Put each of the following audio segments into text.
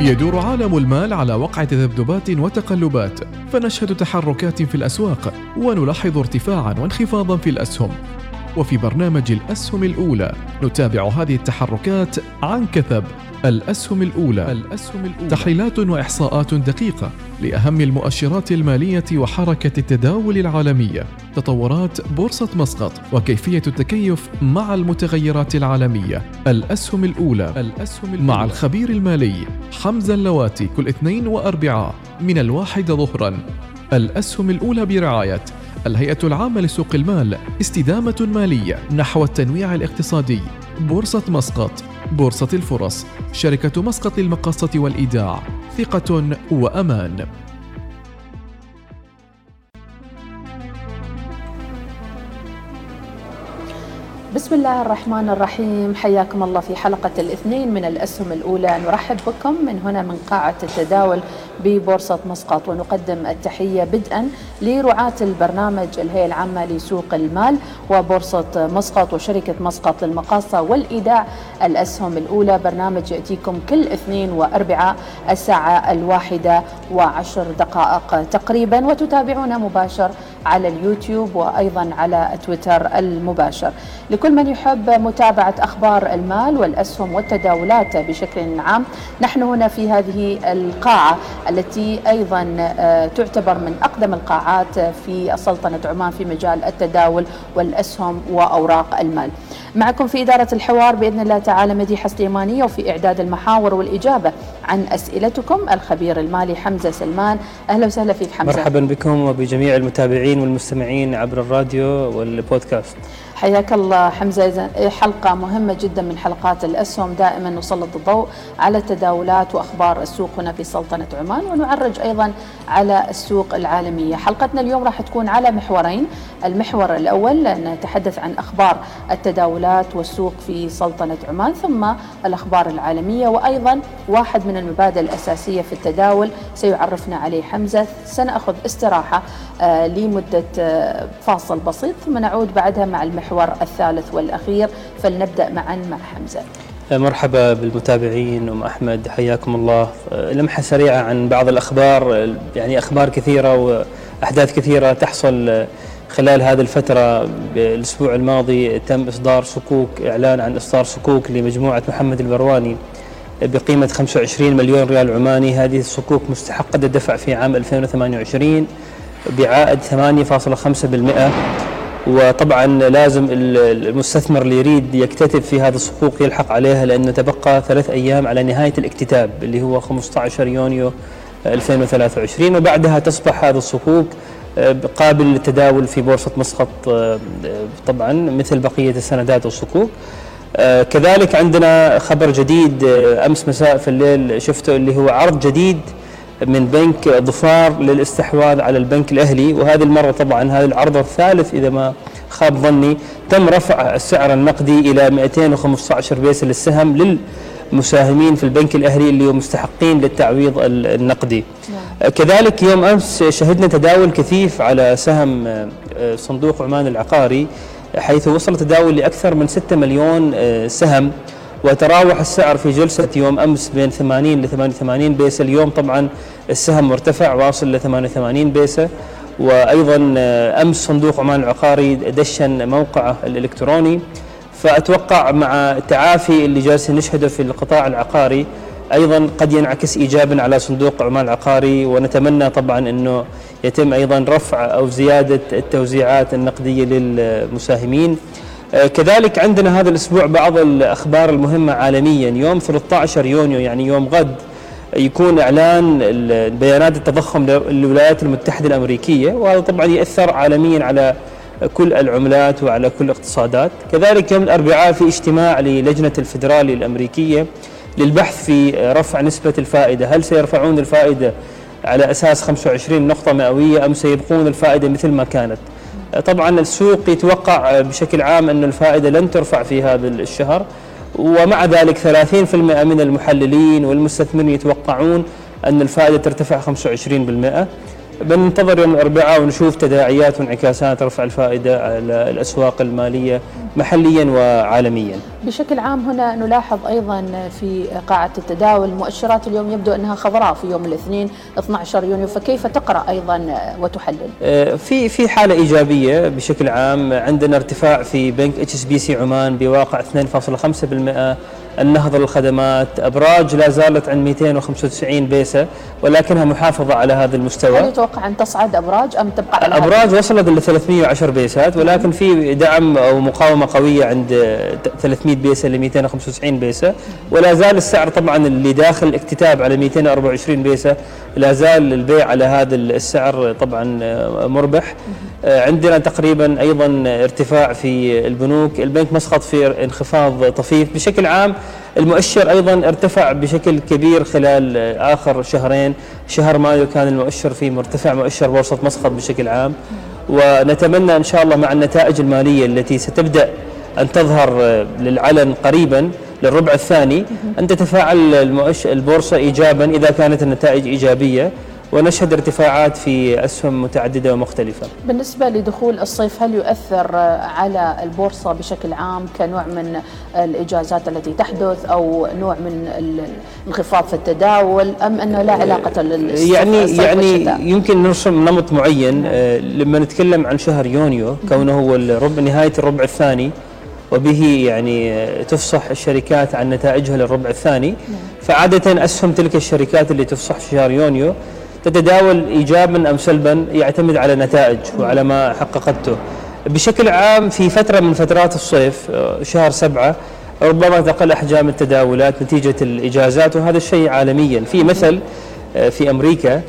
يدور عالم المال على وقع تذبذبات وتقلبات فنشهد تحركات في الأسواق ونلاحظ ارتفاعا وانخفاضا في الأسهم. وفي برنامج الأسهم الأولى نتابع هذه التحركات عن كثب. الأسهم الأولى. الأسهم الأولى تحليلات وإحصاءات دقيقة لأهم المؤشرات المالية وحركة التداول العالمية. تطورات بورصة مسقط وكيفية التكيف مع المتغيرات العالمية. الأسهم الأولى. الأسهم الأولى مع الخبير المالي حمزة اللواتي كل اثنين وأربعاء من الواحدة ظهرا. الأسهم الأولى برعاية الهيئة العامة لسوق المال استدامة مالية نحو التنويع الاقتصادي. بورصة مسقط. بورصة الفرص. شركة مسقط للمقاصة والإيداع. ثقة وأمان. بسم الله الرحمن الرحيم. حياكم الله في حلقة الاثنين من الأسهم الأولى. نرحب بكم من هنا من قاعة التداول ببورصة مسقط ونقدم التحية بدءا لرعاة البرنامج الهيئة العامة لسوق المال وبورصة مسقط وشركة مسقط للمقاصة والإيداع. الأسهم الأولى برنامج يأتيكم كل اثنين وأربعاء الساعة الواحدة وعشر دقائق تقريبا وتتابعونا مباشر على اليوتيوب وأيضا على تويتر المباشر. لكل من يحب متابعة أخبار المال والأسهم والتداولات بشكل عام نحن هنا في هذه القاعة التي أيضا آه، تعتبر من أقدم القاعات في سلطنة عمان في مجال التداول والأسهم وأوراق المال. معكم في إدارة الحوار بإذن الله تعالى مديحة سليمانية وفي إعداد المحاور والإجابة عن أسئلتكم الخبير المالي حمزة سلمان. أهلا وسهلا فيك حمزة. مرحبا بكم وبجميع المتابعين والمستمعين عبر الراديو والبودكاست. حياك الله حمزة. حلقة مهمة جدا من حلقات الأسهم. دائما نسلط الضوء على التداولات وأخبار السوق هنا في سلطنة عمان ونعرج أيضا على السوق العالمية. حلقتنا اليوم راح تكون على محورين. المحور الأول نتحدث عن أخبار التداولات والسوق في سلطنة عمان ثم الأخبار العالمية. وأيضا واحد من المبادئ الأساسية في التداول سيعرفنا عليه حمزة. سنأخذ استراحة آه، لمدة آه، فاصل بسيط ثم نعود بعدها مع المحور الثالث والأخير فلنبدأ معا مع حمزة. مرحبا بالمتابعين أم أحمد حياكم الله. لمحة سريعة عن بعض الأخبار يعني أخبار كثيرة وأحداث كثيرة تحصل خلال هذه الفترة بالاسبوع الماضي تم إصدار صكوك إعلان عن إصدار صكوك لمجموعة محمد البرواني بقيمة 25 مليون ريال عماني. هذه الصكوك مستحقة الدفع في عام 2028 بعائد 8.5% وطبعا لازم المستثمر اللي يريد يكتتب في هذه الصكوك يلحق عليها لأنه تبقى ثلاث أيام على نهاية الاكتتاب اللي هو 15 يونيو 2023 وبعدها تصبح هذه الصكوك آه، قابل للتداول في بورصة مسقط آه، طبعا مثل بقية السندات والصكوك آه، كذلك عندنا خبر جديد أمس مساء في الليل شفته اللي هو عرض جديد من بنك ظفار للاستحواذ على البنك الأهلي. وهذه المرة طبعا هذا العرض الثالث إذا ما خاب ظني. تم رفع السعر النقدي إلى 215 بيسة للسهم للمساهمين في البنك الأهلي اللي هم مستحقين للتعويض النقدي. نعم. كذلك يوم أمس شهدنا تداول كثيف على سهم آه، صندوق عمان العقاري حيث وصل تداول لأكثر من 6 مليون آه، سهم. وتراوح السعر في جلسة يوم أمس بين 80 ل 88 بيسة. اليوم طبعا السهم مرتفع واصل ل 88 بيسة. وأيضا آه، أمس صندوق عمان العقاري دشن موقعه الإلكتروني. فأتوقع مع التعافي اللي جالسين نشهده في القطاع العقاري أيضا قد ينعكس ايجابا على صندوق عمان العقاري. ونتمنى طبعا إنه يتم أيضا رفع أو زيادة التوزيعات النقدية للمساهمين. كذلك عندنا هذا الأسبوع بعض الأخبار المهمة عالميا. يوم 13 يونيو يعني يوم غد يكون إعلان بيانات التضخم للولايات المتحدة الأمريكية وهذا طبعا يأثر عالميا على كل العملات وعلى كل الاقتصادات. كذلك يوم الأربعاء في اجتماع للجنة الفدرالي الأمريكية للبحث في رفع نسبة الفائدة. هل سيرفعون الفائدة على أساس 25 نقطة مئوية أم سيبقون الفائدة مثل ما كانت؟ طبعا السوق يتوقع بشكل عام أن الفائدة لن ترفع في هذا الشهر ومع ذلك 30% من المحللين والمستثمرين يتوقعون أن الفائدة ترتفع 25% بننتظر يوم الأربعاء ونشوف تداعيات وانعكاسات رفع الفائدة على الأسواق المالية محليا وعالميا. بشكل عام هنا نلاحظ أيضا في قاعة التداول مؤشرات اليوم يبدو أنها خضراء في يوم الاثنين 12 يونيو فكيف تقرأ أيضا وتحلل؟ آه، في في حالة إيجابية بشكل عام. عندنا ارتفاع في بنك اتش إس بي سي عمان بواقع 2.5% النهضة للخدمات أبراج لا زالت عند 295 بيسة ولكنها محافظة على هذا المستوى. هل يتوقع أن تصعد أبراج أم تبقى على أبراج وصلت ل 310 بيسات ولكن في دعم أو مقاومة قوية عند 300 بيسة ل 295 بيسة. ولا زال السعر طبعا اللي داخل الاكتتاب على 224 بيسة. لا زال البيع على هذا السعر طبعا مربح. عندنا تقريبا أيضا ارتفاع في البنوك. البنك مسقط في انخفاض طفيف. بشكل عام المؤشر أيضا ارتفع بشكل كبير خلال آخر شهرين. شهر مايو كان المؤشر فيه مرتفع مؤشر بورصة مسقط بشكل عام. ونتمنى إن شاء الله مع النتائج المالية التي ستبدأ أن تظهر للعلن قريبا للربع الثاني أن تتفاعل البورصة إيجابا إذا كانت النتائج إيجابية ونشهد ارتفاعات في أسهم متعددة ومختلفة. بالنسبة لدخول الصيف هل يؤثر على البورصة بشكل عام كنوع من الإجازات التي تحدث أو نوع من الانخفاض في التداول أم أنه لا علاقة للصيف يعني يعني يمكن نرسم نمط معين. آه، لما نتكلم عن شهر يونيو كونه هو الربع نهاية الربع الثاني وبه يعني تفصح الشركات عن نتائجها للربع الثاني. نعم. فعادة أسهم تلك الشركات اللي تفصح في شهر يونيو تتداول ايجابا أم سلبا يعتمد على نتائج وعلى ما حققته. بشكل عام في فترة من فترات الصيف آه، شهر سبعة ربما تقل أحجام التداولات نتيجة الإجازات وهذا الشيء عالميا. في مثل آه، في أمريكا آه،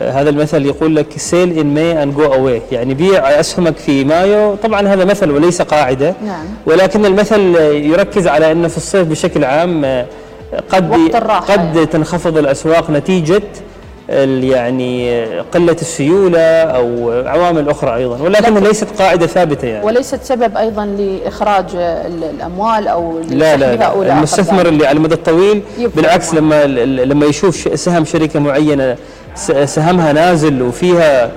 هذا المثل يقول لك sell in May and go away يعني بيع أسهمك في مايو. طبعا هذا مثل وليس قاعدة. نعم. ولكن المثل يركز على أنه في الصيف بشكل عام قد قد تنخفض الأسواق نتيجة يعني قلة السيولة أو عوامل أخرى أيضا. ولكن ليست قاعدة ثابتة يعني. وليست سبب أيضا لإخراج الأموال أو لا لا, لا. المستثمر اللي على المدى الطويل بالعكس لما لما يشوف سهم شركة معينة سهمها نازل وفيها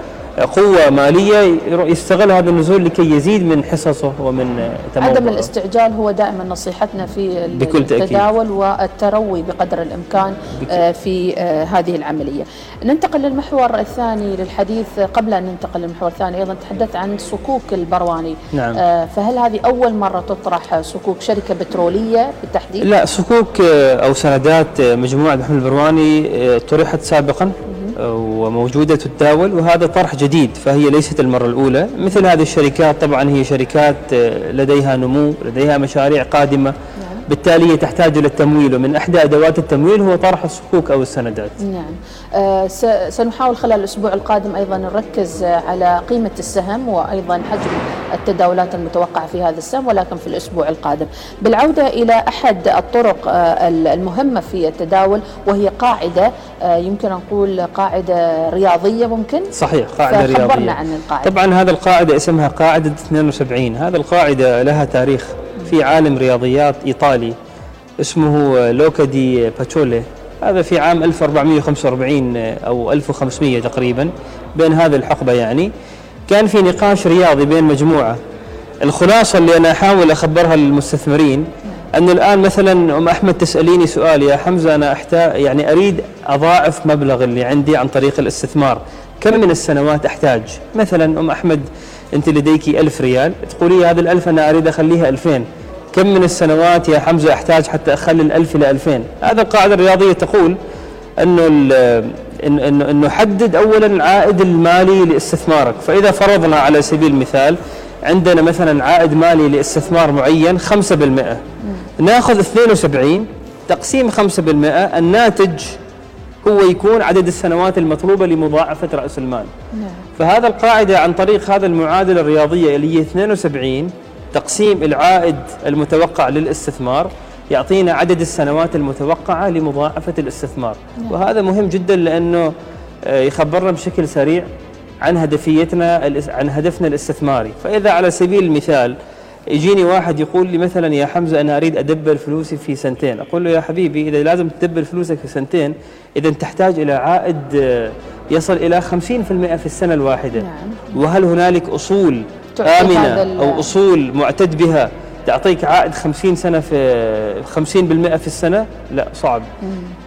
قوة مالية يستغل هذا النزول لكي يزيد من حصصه ومن تموضعه عدم الاستعجال هو دائما نصيحتنا في بكل التداول. والتروي بقدر الإمكان. آه، في آه، هذه العملية ننتقل للمحور الثاني للحديث قبل أن ننتقل للمحور الثاني أيضا تحدث عن صكوك البرواني نعم. آه، فهل هذه أول مرة تطرح صكوك شركة بترولية بالتحديد؟ لا صكوك أو سندات مجموعة محمد البرواني طرحت سابقا وموجودة تتداول وهذا طرح جديد فهي ليست المرة الأولى. مثل هذه الشركات طبعا هي شركات آه، لديها نمو لديها مشاريع قادمة. بالتالي هي تحتاج إلى التمويل ومن إحدى أدوات التمويل هو طرح الصكوك أو السندات. نعم. آه سنحاول خلال الأسبوع القادم أيضا نركز على قيمة السهم وأيضا حجم التداولات المتوقعة في هذا السهم ولكن في الأسبوع القادم. بالعودة إلى أحد الطرق آه المهمة في التداول وهي قاعدة آه يمكن أن نقول قاعدة رياضية ممكن؟ صحيح قاعدة رياضية. عن القاعدة. طبعا هذا القاعدة اسمها قاعدة 72 هذا القاعدة لها تاريخ في عالم رياضيات إيطالي اسمه لوكا دي باتشولي. هذا في عام 1445 أو 1500 تقريبا بين هذه الحقبة يعني. كان في نقاش رياضي بين مجموعة. الخلاصة اللي أنا أحاول أخبرها للمستثمرين أنه الآن مثلا أم أحمد تسأليني سؤال يا حمزة أنا أحتاج يعني أريد أضاعف مبلغ اللي عندي عن طريق الاستثمار كم من السنوات أحتاج؟ مثلا أم أحمد أنت لديك ألف ريال تقولي هذا الألف أنا أريد أخليها ألفين. كم من السنوات يا حمزة أحتاج حتى أخلي الألف إلى ألفين؟ هذا القاعدة الرياضية تقول أنه انه انه حدد اولا العائد المالي لاستثمارك. فإذا فرضنا على سبيل المثال عندنا مثلا عائد مالي لاستثمار معين 5% ناخذ 72 تقسيم 5% الناتج هو يكون عدد السنوات المطلوبة لمضاعفة رأس المال. نعم. فهذا القاعدة عن طريق هذا المعادلة الرياضية اللي هي 72 تقسيم العائد المتوقع للاستثمار يعطينا عدد السنوات المتوقعة لمضاعفة الاستثمار نعم. وهذا مهم جدا لأنه آه، يخبرنا بشكل سريع عن هدفيتنا عن هدفنا الاستثماري فإذا على سبيل المثال يجيني واحد يقول لي مثلا يا حمزة أنا أريد أدبر فلوسي في سنتين أقول له يا حبيبي إذا لازم تدبر فلوسك في سنتين إذا تحتاج إلى عائد آه، يصل إلى 50% في السنة الواحدة نعم. وهل هنالك أصول آمنة أو أصول معتد بها تعطيك عائد 50 سنة في 50% في السنة؟ لا صعب.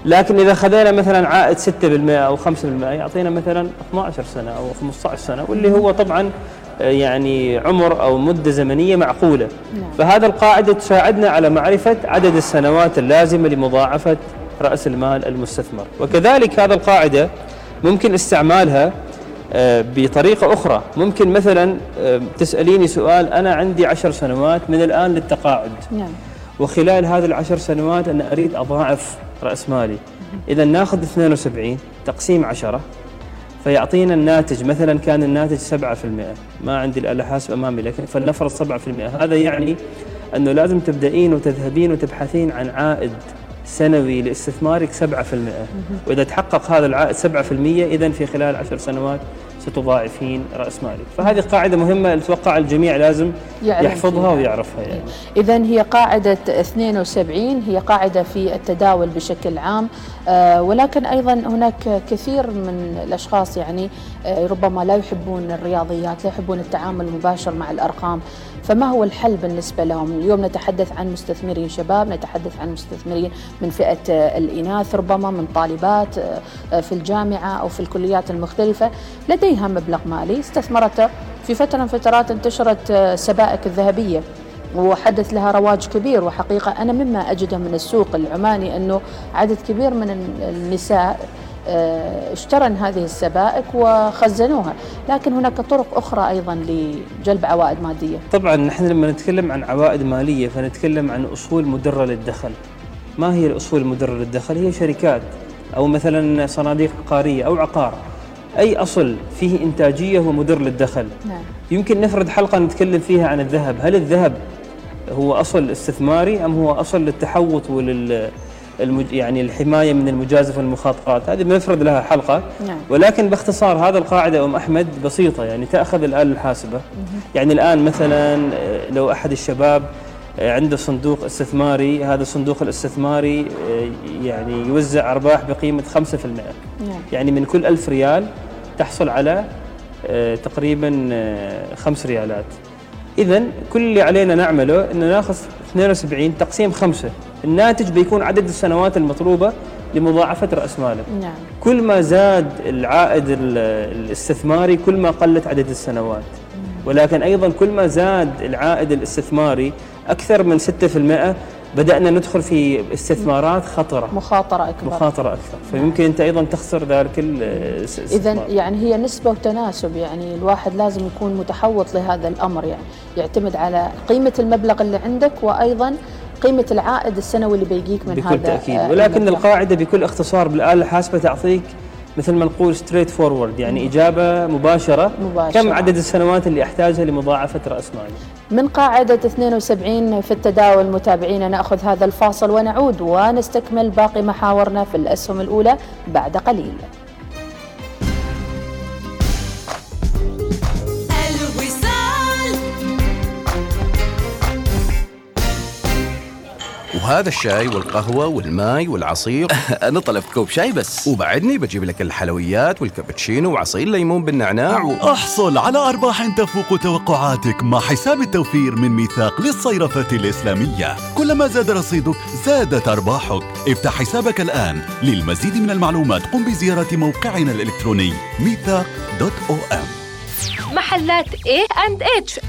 لكن إذا خذينا مثلا عائد 6% أو 5% يعطينا مثلا 12 سنة أو 15 سنة واللي هو طبعا آه، يعني عمر أو مدة زمنية معقولة. نعم. فهذا القاعدة تساعدنا على معرفة عدد السنوات اللازمة لمضاعفة رأس المال المستثمر. وكذلك هذا القاعدة ممكن استعمالها بطريقة أخرى. ممكن مثلا آه، تسأليني سؤال أنا عندي عشر سنوات من الآن للتقاعد. نعم. وخلال هذه العشر سنوات أنا أريد أضاعف رأس مالي. إذا ناخذ 72 تقسيم 10 فيعطينا الناتج. مثلا كان الناتج 7% ما عندي الآلة حاسب أمامي لكن فلنفرض 7% هذا يعني أنه لازم تبدأين وتذهبين وتبحثين عن عائد. سنوي لاستثمارك 7% وإذا تحقق هذا العائد 7% إذا في خلال 10 سنوات ستضاعفين رأس مالك، فهذه قاعدة مهمة أتوقع الجميع لازم يحفظها ويعرفها يعني. اذا هي قاعدة 72 هي قاعدة في التداول بشكل عام. آه ولكن أيضا هناك كثير من الأشخاص يعني آه ربما لا يحبون الرياضيات، لا يحبون التعامل المباشر مع الأرقام، فما هو الحل بالنسبة لهم؟ اليوم نتحدث عن مستثمرين شباب نتحدث عن مستثمرين من فئة الإناث ربما من طالبات آه، في الجامعة أو في الكليات المختلفة. لديها مبلغ مالي. استثمرته في فترة من فترات انتشرت آه، سبائك الذهبية وحدث لها رواج كبير. وحقيقة أنا مما أجده من السوق العماني أنه عدد كبير من النساء آه، اشترن هذه السبائك وخزنوها. لكن هناك طرق أخرى أيضا لجلب عوائد مادية. طبعا نحن لما نتكلم عن عوائد مالية فنتكلم عن أصول مدرة للدخل. ما هي الأصول المدرة للدخل؟ هي شركات أو مثلا صناديق عقارية أو عقار. أي أصل فيه إنتاجية هو مدر للدخل. نعم. يمكن نفرد حلقة نتكلم فيها عن الذهب. هل الذهب هو أصل استثماري أم هو أصل للتحوط ولل المج... يعني الحماية من المجازفه والمخاطرات هذه بنفرد لها حلقة. نعم. ولكن باختصار هذا القاعدة أم أحمد بسيطة يعني تأخذ الآلة الحاسبة. يعني الآن مثلا آه، لو أحد الشباب آه، عنده صندوق استثماري هذا الصندوق الاستثماري آه، يعني يوزع أرباح بقيمة 5% نعم. يعني من كل ألف ريال تحصل على تقريبا 5 ريالات. اذا كل اللي علينا نعمله إنه ناخذ 72 تقسيم 5 الناتج بيكون عدد السنوات المطلوبة لمضاعفة رأس مالك. نعم. كل ما زاد العائد الاستثماري كل ما قلت عدد السنوات. ولكن أيضا كل ما زاد العائد الاستثماري أكثر من 6% بدأنا ندخل في استثمارات خطرة. مخاطرة أكبر. مخاطرة أكثر. فيمكن أنت أيضا تخسر ذلك إذا يعني هي نسبة وتناسب يعني الواحد لازم يكون متحوط لهذا الأمر يعني يعتمد على قيمة المبلغ اللي عندك وأيضا قيمة العائد السنوي اللي بيجيك من بكل هذا بكل تأكيد. آه، ولكن المبلغ. القاعدة بكل اختصار بالآلة الحاسبة تعطيك مثل ما نقول straightforward يعني إجابة مباشرة, مباشرة. كم عدد السنوات اللي أحتاجها لمضاعفة رأس مالي من قاعدة 72 في التداول متابعينا نأخذ هذا الفاصل ونعود ونستكمل باقي محاورنا في الأسهم الأولى بعد قليل. وهذا الشاي والقهوة والماي والعصير. أنا طلبت كوب شاي بس. وبعدني بجيب لك الحلويات والكابتشينو وعصير ليمون بالنعناع و... أحصل على أرباح تفوق توقعاتك مع حساب التوفير من ميثاق للصيرفة الإسلامية. كلما زاد رصيدك زادت أرباحك. افتح حسابك الآن. للمزيد من المعلومات قم بزيارة موقعنا الإلكتروني ميثاق دوت أو إم. محلات A&H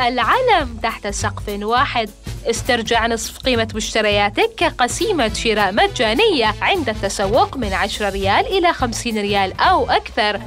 العلم تحت سقف واحد. استرجع نصف قيمة مشترياتك كقسيمة شراء مجانية عند التسوق من 10 ريال إلى 50 ريال أو أكثر.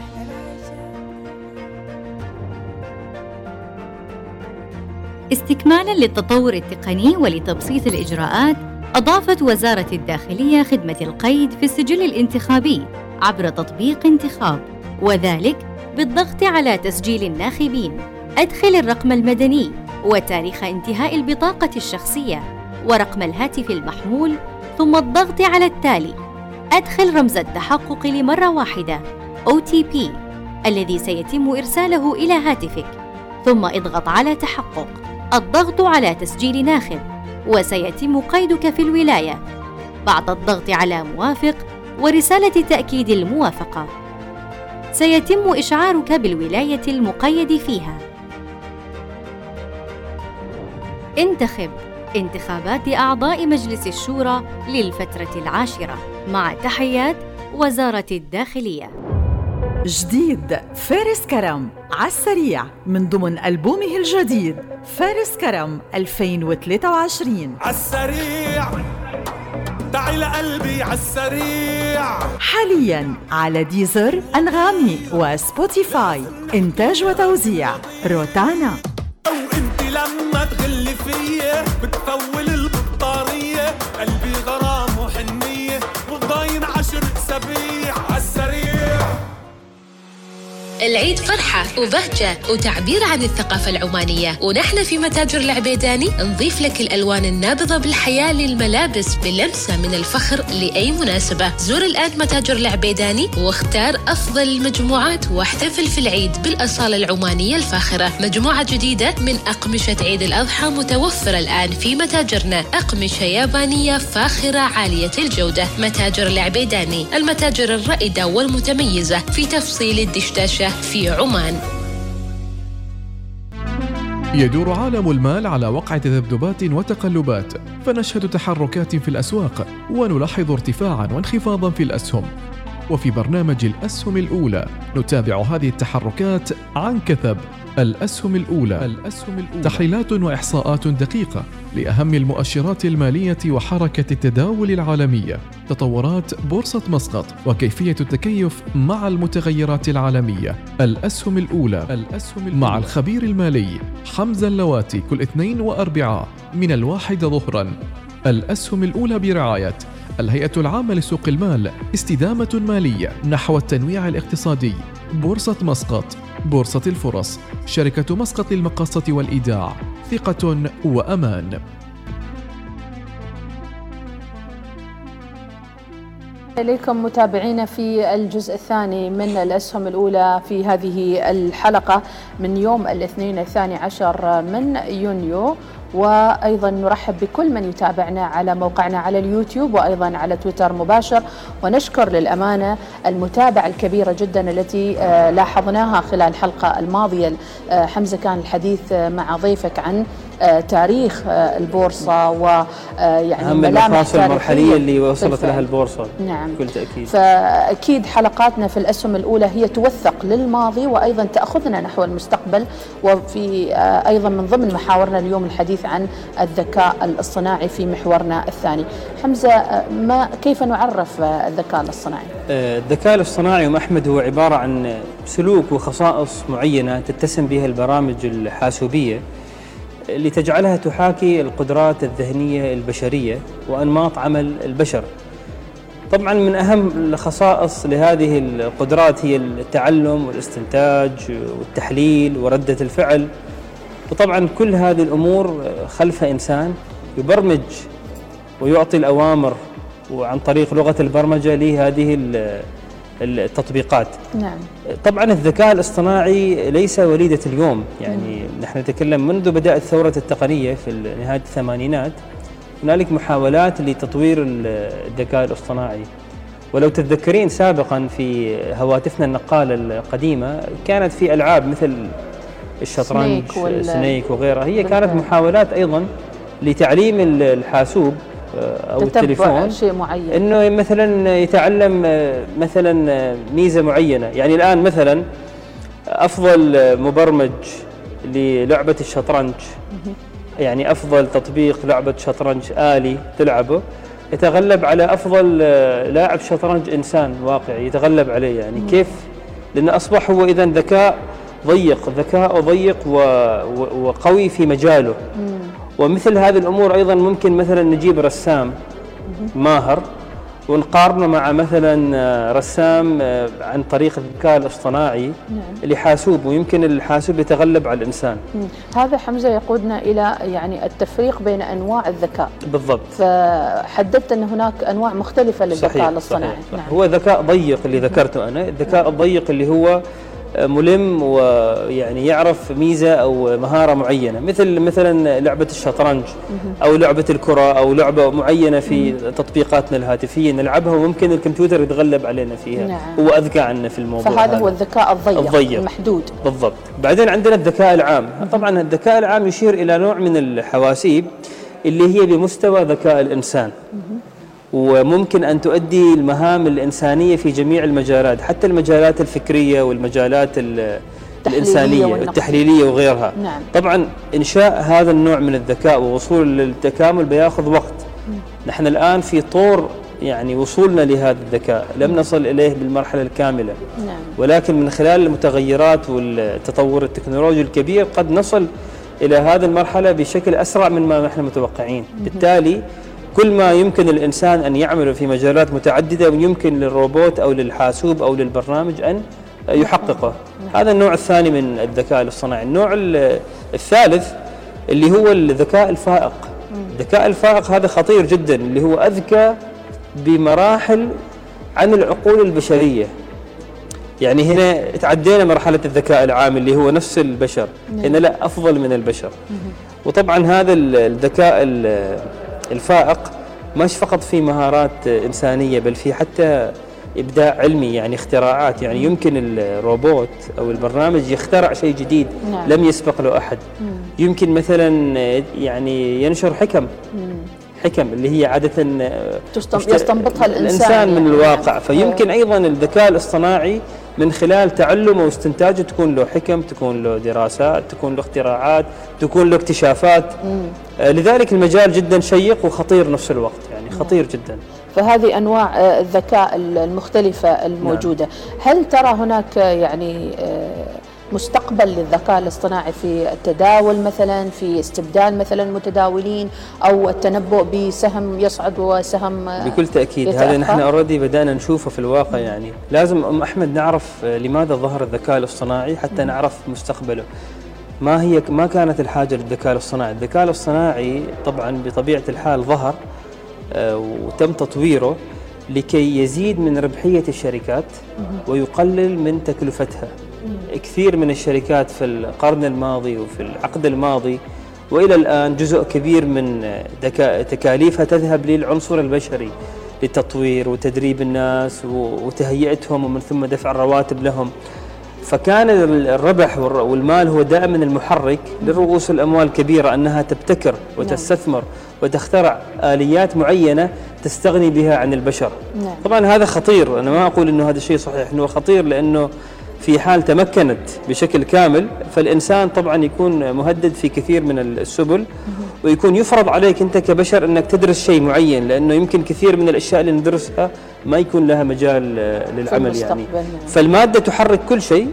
استكمالا للتطور التقني ولتبسيط الإجراءات أضافت وزارة الداخلية خدمة القيد في السجل الانتخابي عبر تطبيق انتخاب وذلك بالضغط على تسجيل الناخبين. أدخل الرقم المدني وتاريخ انتهاء البطاقة الشخصية ورقم الهاتف المحمول ثم الضغط على التالي. أدخل رمز التحقق لمرة واحدة. OTP الذي سيتم إرساله إلى هاتفك. ثم اضغط على تحقق. الضغط على تسجيل ناخب. وسيتم قيدك في الولاية. بعد الضغط على موافق ورسالة تأكيد الموافقة. سيتم إشعارك بالولاية المقيد فيها. انتخب انتخابات أعضاء مجلس الشورى للفترة العاشرة مع تحيات وزارة الداخلية. جديد فارس كرم عالسريع من ضمن ألبومه الجديد فارس كرم 2023 عالسريع تعي لقلبي عالسريع حاليا على ديزر أنغامي وسبوتيفاي إنتاج وتوزيع روتانا. أو لما تغلي فيا بتفول العيد فرحة وبهجة وتعبير عن الثقافة العمانية. ونحن في متاجر العبيداني نضيف لك الألوان النابضة بالحياة للملابس بلمسة من الفخر لأي مناسبة. زور الآن متاجر العبيداني واختار أفضل المجموعات واحتفل في العيد بالأصالة العمانية الفاخرة. مجموعة جديدة من أقمشة عيد الأضحى متوفرة الآن في متاجرنا. أقمشة يابانية فاخرة عالية الجودة. متاجر العبيداني المتاجر الرائدة والمتميزة. في تفصيل الدشداشة في عمان. يدور عالم المال على وقع تذبذبات وتقلبات فنشهد تحركات في الأسواق ونلاحظ ارتفاعا وانخفاضا في الأسهم. وفي برنامج الأسهم الأولى. نتابع هذه التحركات عن كثب. الأسهم الأولى. الأسهم الأولى. تحليلات وإحصاءات دقيقة لأهم المؤشرات المالية وحركة التداول العالمية. تطورات بورصة مسقط وكيفية التكيف مع المتغيرات العالمية. الأسهم الأولى. الأسهم الأولى. مع الخبير المالي حمزة اللواتي كل اثنين واربعاء من الواحده ظهرا. الأسهم الأولى برعاية الهيئة العامة لسوق المال استدامة مالية نحو التنويع الاقتصادي. بورصة مسقط بورصة الفرص. شركة مسقط للمقاصة والإيداع. ثقة وأمان. إليكم متابعينا في الجزء الثاني من الأسهم الأولى في هذه الحلقة من يوم الاثنين الثاني عشر من يونيو. وأيضا نرحب بكل من يتابعنا على موقعنا على اليوتيوب وأيضا على تويتر مباشر. ونشكر للأمانة المتابعة الكبيرة جدا التي آه، لاحظناها خلال الحلقة الماضية. آه، حمزة كان الحديث آه، مع ضيفك عن تاريخ البورصة ويعني أهم الملامح المرحلية اللي وصلت لها البورصة نعم. بكل تأكيد. فأكيد حلقاتنا في الأسهم الأولى هي توثق للماضي وأيضا تأخذنا نحو المستقبل وفي أيضا من ضمن محاورنا اليوم الحديث عن الذكاء الاصطناعي في محورنا الثاني. حمزة ما كيف نعرف الذكاء الاصطناعي؟ الذكاء الاصطناعي أم أحمد هو عبارة عن سلوك وخصائص معينة تتسم بها البرامج الحاسوبية. لتجعلها تحاكي القدرات الذهنية البشرية وأنماط عمل البشر. طبعا من أهم الخصائص لهذه القدرات هي التعلم والاستنتاج والتحليل وردة الفعل. وطبعا كل هذه الأمور خلف إنسان يبرمج ويعطي الأوامر وعن طريق لغة البرمجة لهذه التطبيقات. نعم. طبعا الذكاء الاصطناعي ليس وليدة اليوم. يعني مم. نحن نتكلم منذ بدأت ثورة التقنية في نهاية الثمانينات هنالك محاولات لتطوير الذكاء الاصطناعي. ولو تتذكرين سابقا في هواتفنا النقالة القديمة كانت في ألعاب مثل الشطرنج سنيك, سنيك وغيرها هي كانت محاولات أيضا لتعليم الحاسوب. أو التليفون شيء معين. إنه مثلا يتعلم مثلا ميزة معينة. يعني الآن مثلا أفضل مبرمج للعبة الشطرنج. يعني أفضل تطبيق لعبة شطرنج آلي تلعبه. يتغلب على أفضل لاعب شطرنج إنسان واقعي. يتغلب عليه يعني. كيف؟ لأنه أصبح هو اذا ذكاء ضيق ذكاء ضيق وقوي في مجاله. ومثل هذه الأمور أيضا ممكن مثلا نجيب رسام ماهر ونقارنه مع مثلا رسام عن طريق الذكاء الاصطناعي نعم. لحاسوب ويمكن الحاسوب يتغلب على الإنسان. هذا حمزة يقودنا إلى يعني التفريق بين أنواع الذكاء. بالضبط. فحددت أن هناك أنواع مختلفة للذكاء صحيح الاصطناعي. صحيح. نعم. هو ذكاء ضيق اللي ذكرته أنا، الذكاء نعم. الضيق اللي هو ملم ويعني يعرف ميزة أو مهارة معينة مثل مثلا لعبة الشطرنج أو لعبة الكرة أو لعبة معينة في تطبيقاتنا الهاتفية نلعبها وممكن الكمبيوتر يتغلب علينا فيها نعم. هو اذكى عنا في الموضوع فهذا هو الذكاء الضيق, الضيق. المحدود. بالضبط. بعدين عندنا الذكاء العام. طبعا الذكاء العام يشير إلى نوع من الحواسيب اللي هي بمستوى ذكاء الإنسان. وممكن أن تؤدي المهام الإنسانية في جميع المجالات حتى المجالات الفكرية والمجالات ال- الإنسانية والنقدية. والتحليليه وغيرها. نعم. طبعا إنشاء هذا النوع من الذكاء ووصول للتكامل بياخذ وقت. نحن الآن في طور يعني وصولنا لهذا الذكاء لم نصل إليه بالمرحلة الكاملة. نعم. ولكن من خلال المتغيرات والتطور التكنولوجي الكبير قد نصل إلى هذه المرحلة بشكل أسرع من ما نحن متوقعين، بالتالي كل ما يمكن الإنسان أن يعمله في مجالات متعددة يمكن للروبوت أو للحاسوب أو للبرنامج أن يحققه. هذا النوع الثاني من الذكاء الاصطناعي، النوع ال- الثالث اللي هو الذكاء الفائق. الذكاء الفائق هذا خطير جدا اللي هو أذكى بمراحل عن العقول البشرية. يعني هنا تعدينا مرحلة الذكاء العام اللي هو نفس البشر. هنا لا أفضل من البشر. وطبعا هذا ال- الذكاء ال- الفائق مش فقط في مهارات إنسانية بل في حتى إبداع علمي يعني اختراعات. يعني يمكن الروبوت أو البرنامج يخترع شيء جديد نعم. لم يسبق له أحد. يمكن مثلا يعني ينشر حكم. حكم اللي هي عادة يستنبطها الإنسان. الإنسان من يعني. الواقع. نعم. فيمكن أيضا الذكاء الاصطناعي من خلال تعلمه واستنتاجه تكون له حكم تكون له دراسات تكون له اختراعات تكون له اكتشافات. آه، لذلك المجال جدا شيق وخطير نفس الوقت يعني خطير جدا. فهذه أنواع آه، الذكاء المختلفة الموجودة. هل ترى هناك آه، يعني آه، مستقبل للذكاء الاصطناعي في التداول مثلا في استبدال مثلا المتداولين أو التنبؤ بسهم يصعد وسهم بكل تأكيد يتأخر؟ هذا نحن اوريدي بدأنا نشوفه في الواقع يعني. لازم أم أحمد نعرف آه، لماذا ظهر الذكاء الاصطناعي حتى نعرف مستقبله. ما هي ما كانت الحاجة للذكاء الاصطناعي؟ الذكاء الاصطناعي طبعا بطبيعة الحال ظهر آه، وتم تطويره لكي يزيد من ربحية الشركات ويقلل من تكلفتها. كثير من الشركات في القرن الماضي وفي العقد الماضي وإلى الآن جزء كبير من تكاليفها تذهب للعنصر البشري لتطوير وتدريب الناس وتهيئتهم ومن ثم دفع الرواتب لهم فكان ال- الربح والمال هو دائما المحرك لرؤوس الأموال الكبيرة أنها تبتكر وتستثمر وتخترع آليات معينة تستغني بها عن البشر. نعم. طبعا هذا خطير أنا ما أقول إنه هذا الشيء صحيح إنه خطير لأنه في حال تمكنت بشكل كامل فالإنسان طبعا يكون مهدد في كثير من السبل ويكون يفرض عليك أنت كبشر أنك تدرس شيء معين لأنه يمكن كثير من الأشياء اللي ندرسها ما يكون لها مجال آه، للعمل يعني. نعم. فالمادة تحرك كل شيء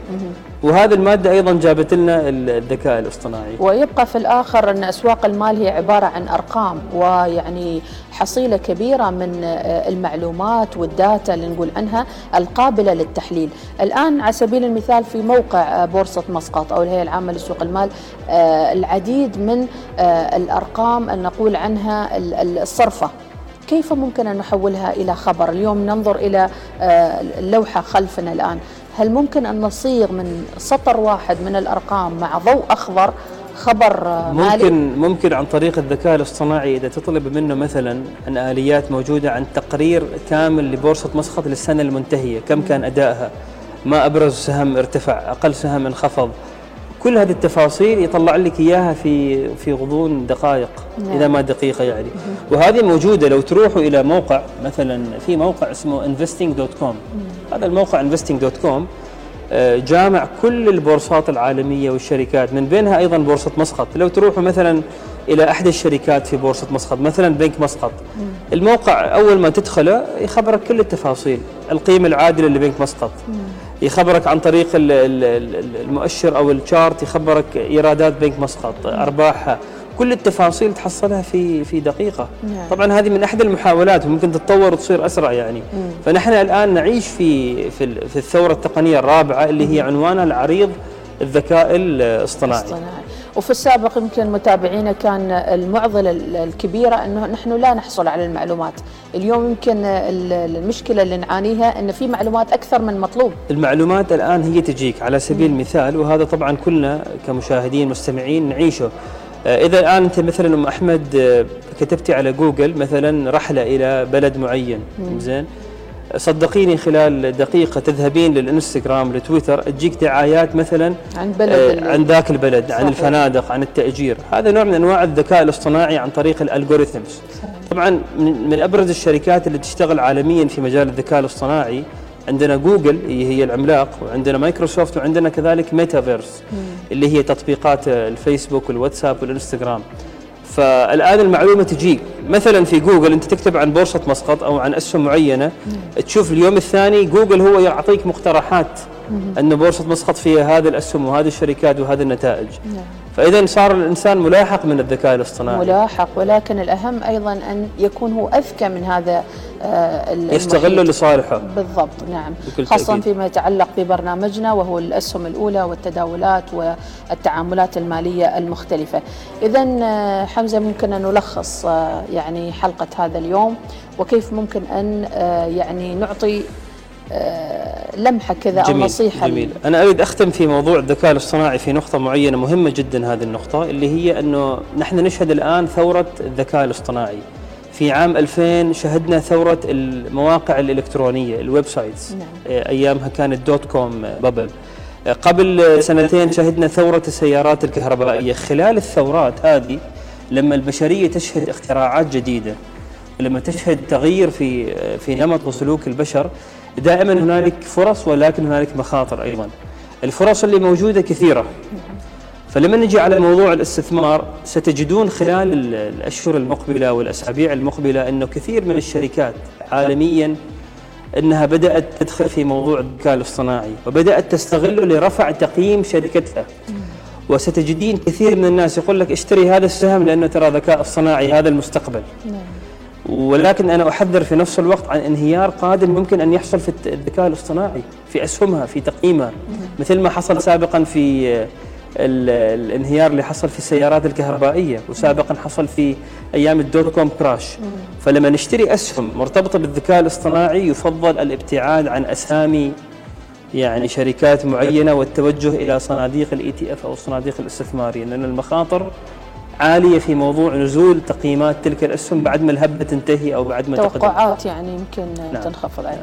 وهذه المادة أيضا جابت لنا الذكاء الاصطناعي. ويبقى في الآخر أن أسواق المال هي عبارة عن أرقام ويعني حصيلة كبيرة من آه، المعلومات والداتا اللي نقول عنها القابلة للتحليل. الآن على سبيل المثال في موقع آه، بورصة مسقط أو الهيئة العامة لسوق المال العديد من الأرقام نقول عنها ال- ال- الصرفة. كيف ممكن أن نحولها إلى خبر اليوم ننظر إلى آه، اللوحة خلفنا الآن هل ممكن أن نصيغ من سطر واحد من الأرقام مع ضوء أخضر خبر آه، مالي ممكن ممكن عن طريق الذكاء الاصطناعي إذا تطلب منه مثلا عن آليات موجودة عن تقرير كامل لبورصة مسقط للسنة المنتهية، كم كان أدائها؟ ما أبرز سهم ارتفع، أقل سهم انخفض. كل هذه التفاصيل يطلع لك إياها في في غضون دقائق نعم. إذا ما دقيقة يعني. وهذه موجودة لو تروحوا إلى موقع مثلا في موقع اسمه investing.com هذا الموقع investing.com آه، جامع كل البورصات العالمية والشركات من بينها أيضا بورصة مسقط. لو تروحوا مثلا إلى أحد الشركات في بورصة مسقط مثلا بنك مسقط. الموقع أول ما تدخله يخبرك كل التفاصيل القيمة العادلة لبنك مسقط. يخبرك عن طريق ال- ال- ال- المؤشر أو الشارت يخبرك إيرادات بنك مسقط أرباحها كل التفاصيل تحصلها في في دقيقة. نعم. طبعا هذه من أحد المحاولات وممكن تتطور وتصير أسرع يعني. فنحن الآن نعيش في في في الثورة التقنية الرابعة اللي هي عنوانها العريض الذكاء الاصطناعي. اصطناعي وفي السابق يمكن متابعينا كان المعضلة الكبيرة أنه نحن لا نحصل على المعلومات. اليوم يمكن المشكلة اللي نعانيها أن في معلومات أكثر من مطلوب. المعلومات الآن هي تجيك. على سبيل المثال وهذا طبعا كلنا كمشاهدين مستمعين نعيشه. آه، إذا الآن أنت مثلا أم أحمد آه، كتبتي على جوجل مثلا رحلة إلى بلد معين. زين. صدقيني خلال دقيقة تذهبين للإنستغرام لتويتر تجيك دعايات مثلا عن بلد آه عن ذاك البلد صحيح. عن الفنادق عن التأجير. هذا نوع من أنواع الذكاء الاصطناعي عن طريق ال algorithms. طبعا من أبرز الشركات اللي تشتغل عالميا في مجال الذكاء الاصطناعي عندنا جوجل هي العملاق وعندنا مايكروسوفت وعندنا كذلك ميتافيرس اللي هي تطبيقات الفيسبوك والواتساب والإنستغرام. فالآن المعلومة تجيك مثلا في جوجل أنت تكتب عن بورصة مسقط أو عن أسهم معينة تشوف اليوم الثاني جوجل هو يعطيك مقترحات أن بورصة مسقط فيها هذه الأسهم وهذه الشركات وهذه النتائج. نعم. فإذا صار الإنسان ملاحق من الذكاء الاصطناعي. ملاحق ولكن الأهم أيضا أن يكون هو أذكى من هذا آه يستغله لصالحه. بالضبط نعم. خاصه تأكيد. فيما يتعلق ببرنامجنا وهو الأسهم الأولى والتداولات والتعاملات المالية المختلفة. اذا آه، حمزة ممكن أن نلخص آه، يعني حلقة هذا اليوم وكيف ممكن آه، يعني نعطي لمحة كذا أو نصيحة. جميل. أنا أريد أختم في موضوع الذكاء الاصطناعي في نقطة معينة مهمة جدا هذه النقطة اللي هي أنه نحن نشهد الآن ثورة الذكاء الاصطناعي. في عام 2000 شهدنا ثورة المواقع الإلكترونية ال websites. نعم. آه، أيامها كانت dot-com bubble. آه، قبل سنتين شهدنا ثورة السيارات الكهربائية. خلال الثورات هذه لما البشرية تشهد اختراعات جديدة لما تشهد تغيير في في نمط وسلوك البشر دائما هنالك فرص ولكن هنالك مخاطر أيضا. الفرص اللي موجودة كثيرة. فلما نجي على موضوع الاستثمار ستجدون خلال الأشهر المقبلة والأسابيع المقبلة انه كثير من الشركات عالميا أنها بدأت تدخل في موضوع الذكاء الاصطناعي وبدأت تستغله لرفع تقييم شركتها. وستجدين كثير من الناس يقول لك اشتري هذا السهم لأنه ترى ذكاء اصطناعي هذا المستقبل. نعم. ولكن أنا أحذر في نفس الوقت عن انهيار قادم ممكن أن يحصل في الذكاء الاصطناعي في أسهمها في تقييمها. مثل ما حصل سابقا في الانهيار اللي حصل في السيارات الكهربائية وسابقا حصل في أيام ال dot-com crash. فلما نشتري أسهم مرتبطة بالذكاء الاصطناعي يفضل الابتعاد عن أسامي يعني شركات معينة والتوجه إلى صناديق ال ETF أو الصناديق الاستثمارية لأن المخاطر عالية في موضوع نزول تقييمات تلك الأسهم بعد ما الهبة تنتهي أو بعد ما توقعات يعني يمكن نعم. تنخفض نعم.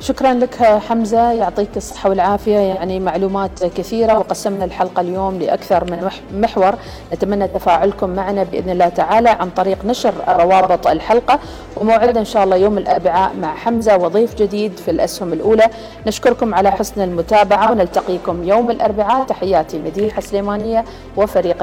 شكرا لك حمزة يعطيك الصحة والعافية. يعني معلومات كثيرة وقسمنا الحلقة اليوم لأكثر من محور. نتمنى تفاعلكم معنا بإذن الله تعالى عن طريق نشر روابط الحلقة. وموعدنا إن شاء الله يوم الأربعاء مع حمزة وضيف جديد في الأسهم الأولى. نشكركم على حسن المتابعة ونلتقيكم يوم الأربعاء. تحياتي مديحة سليمانية وفريق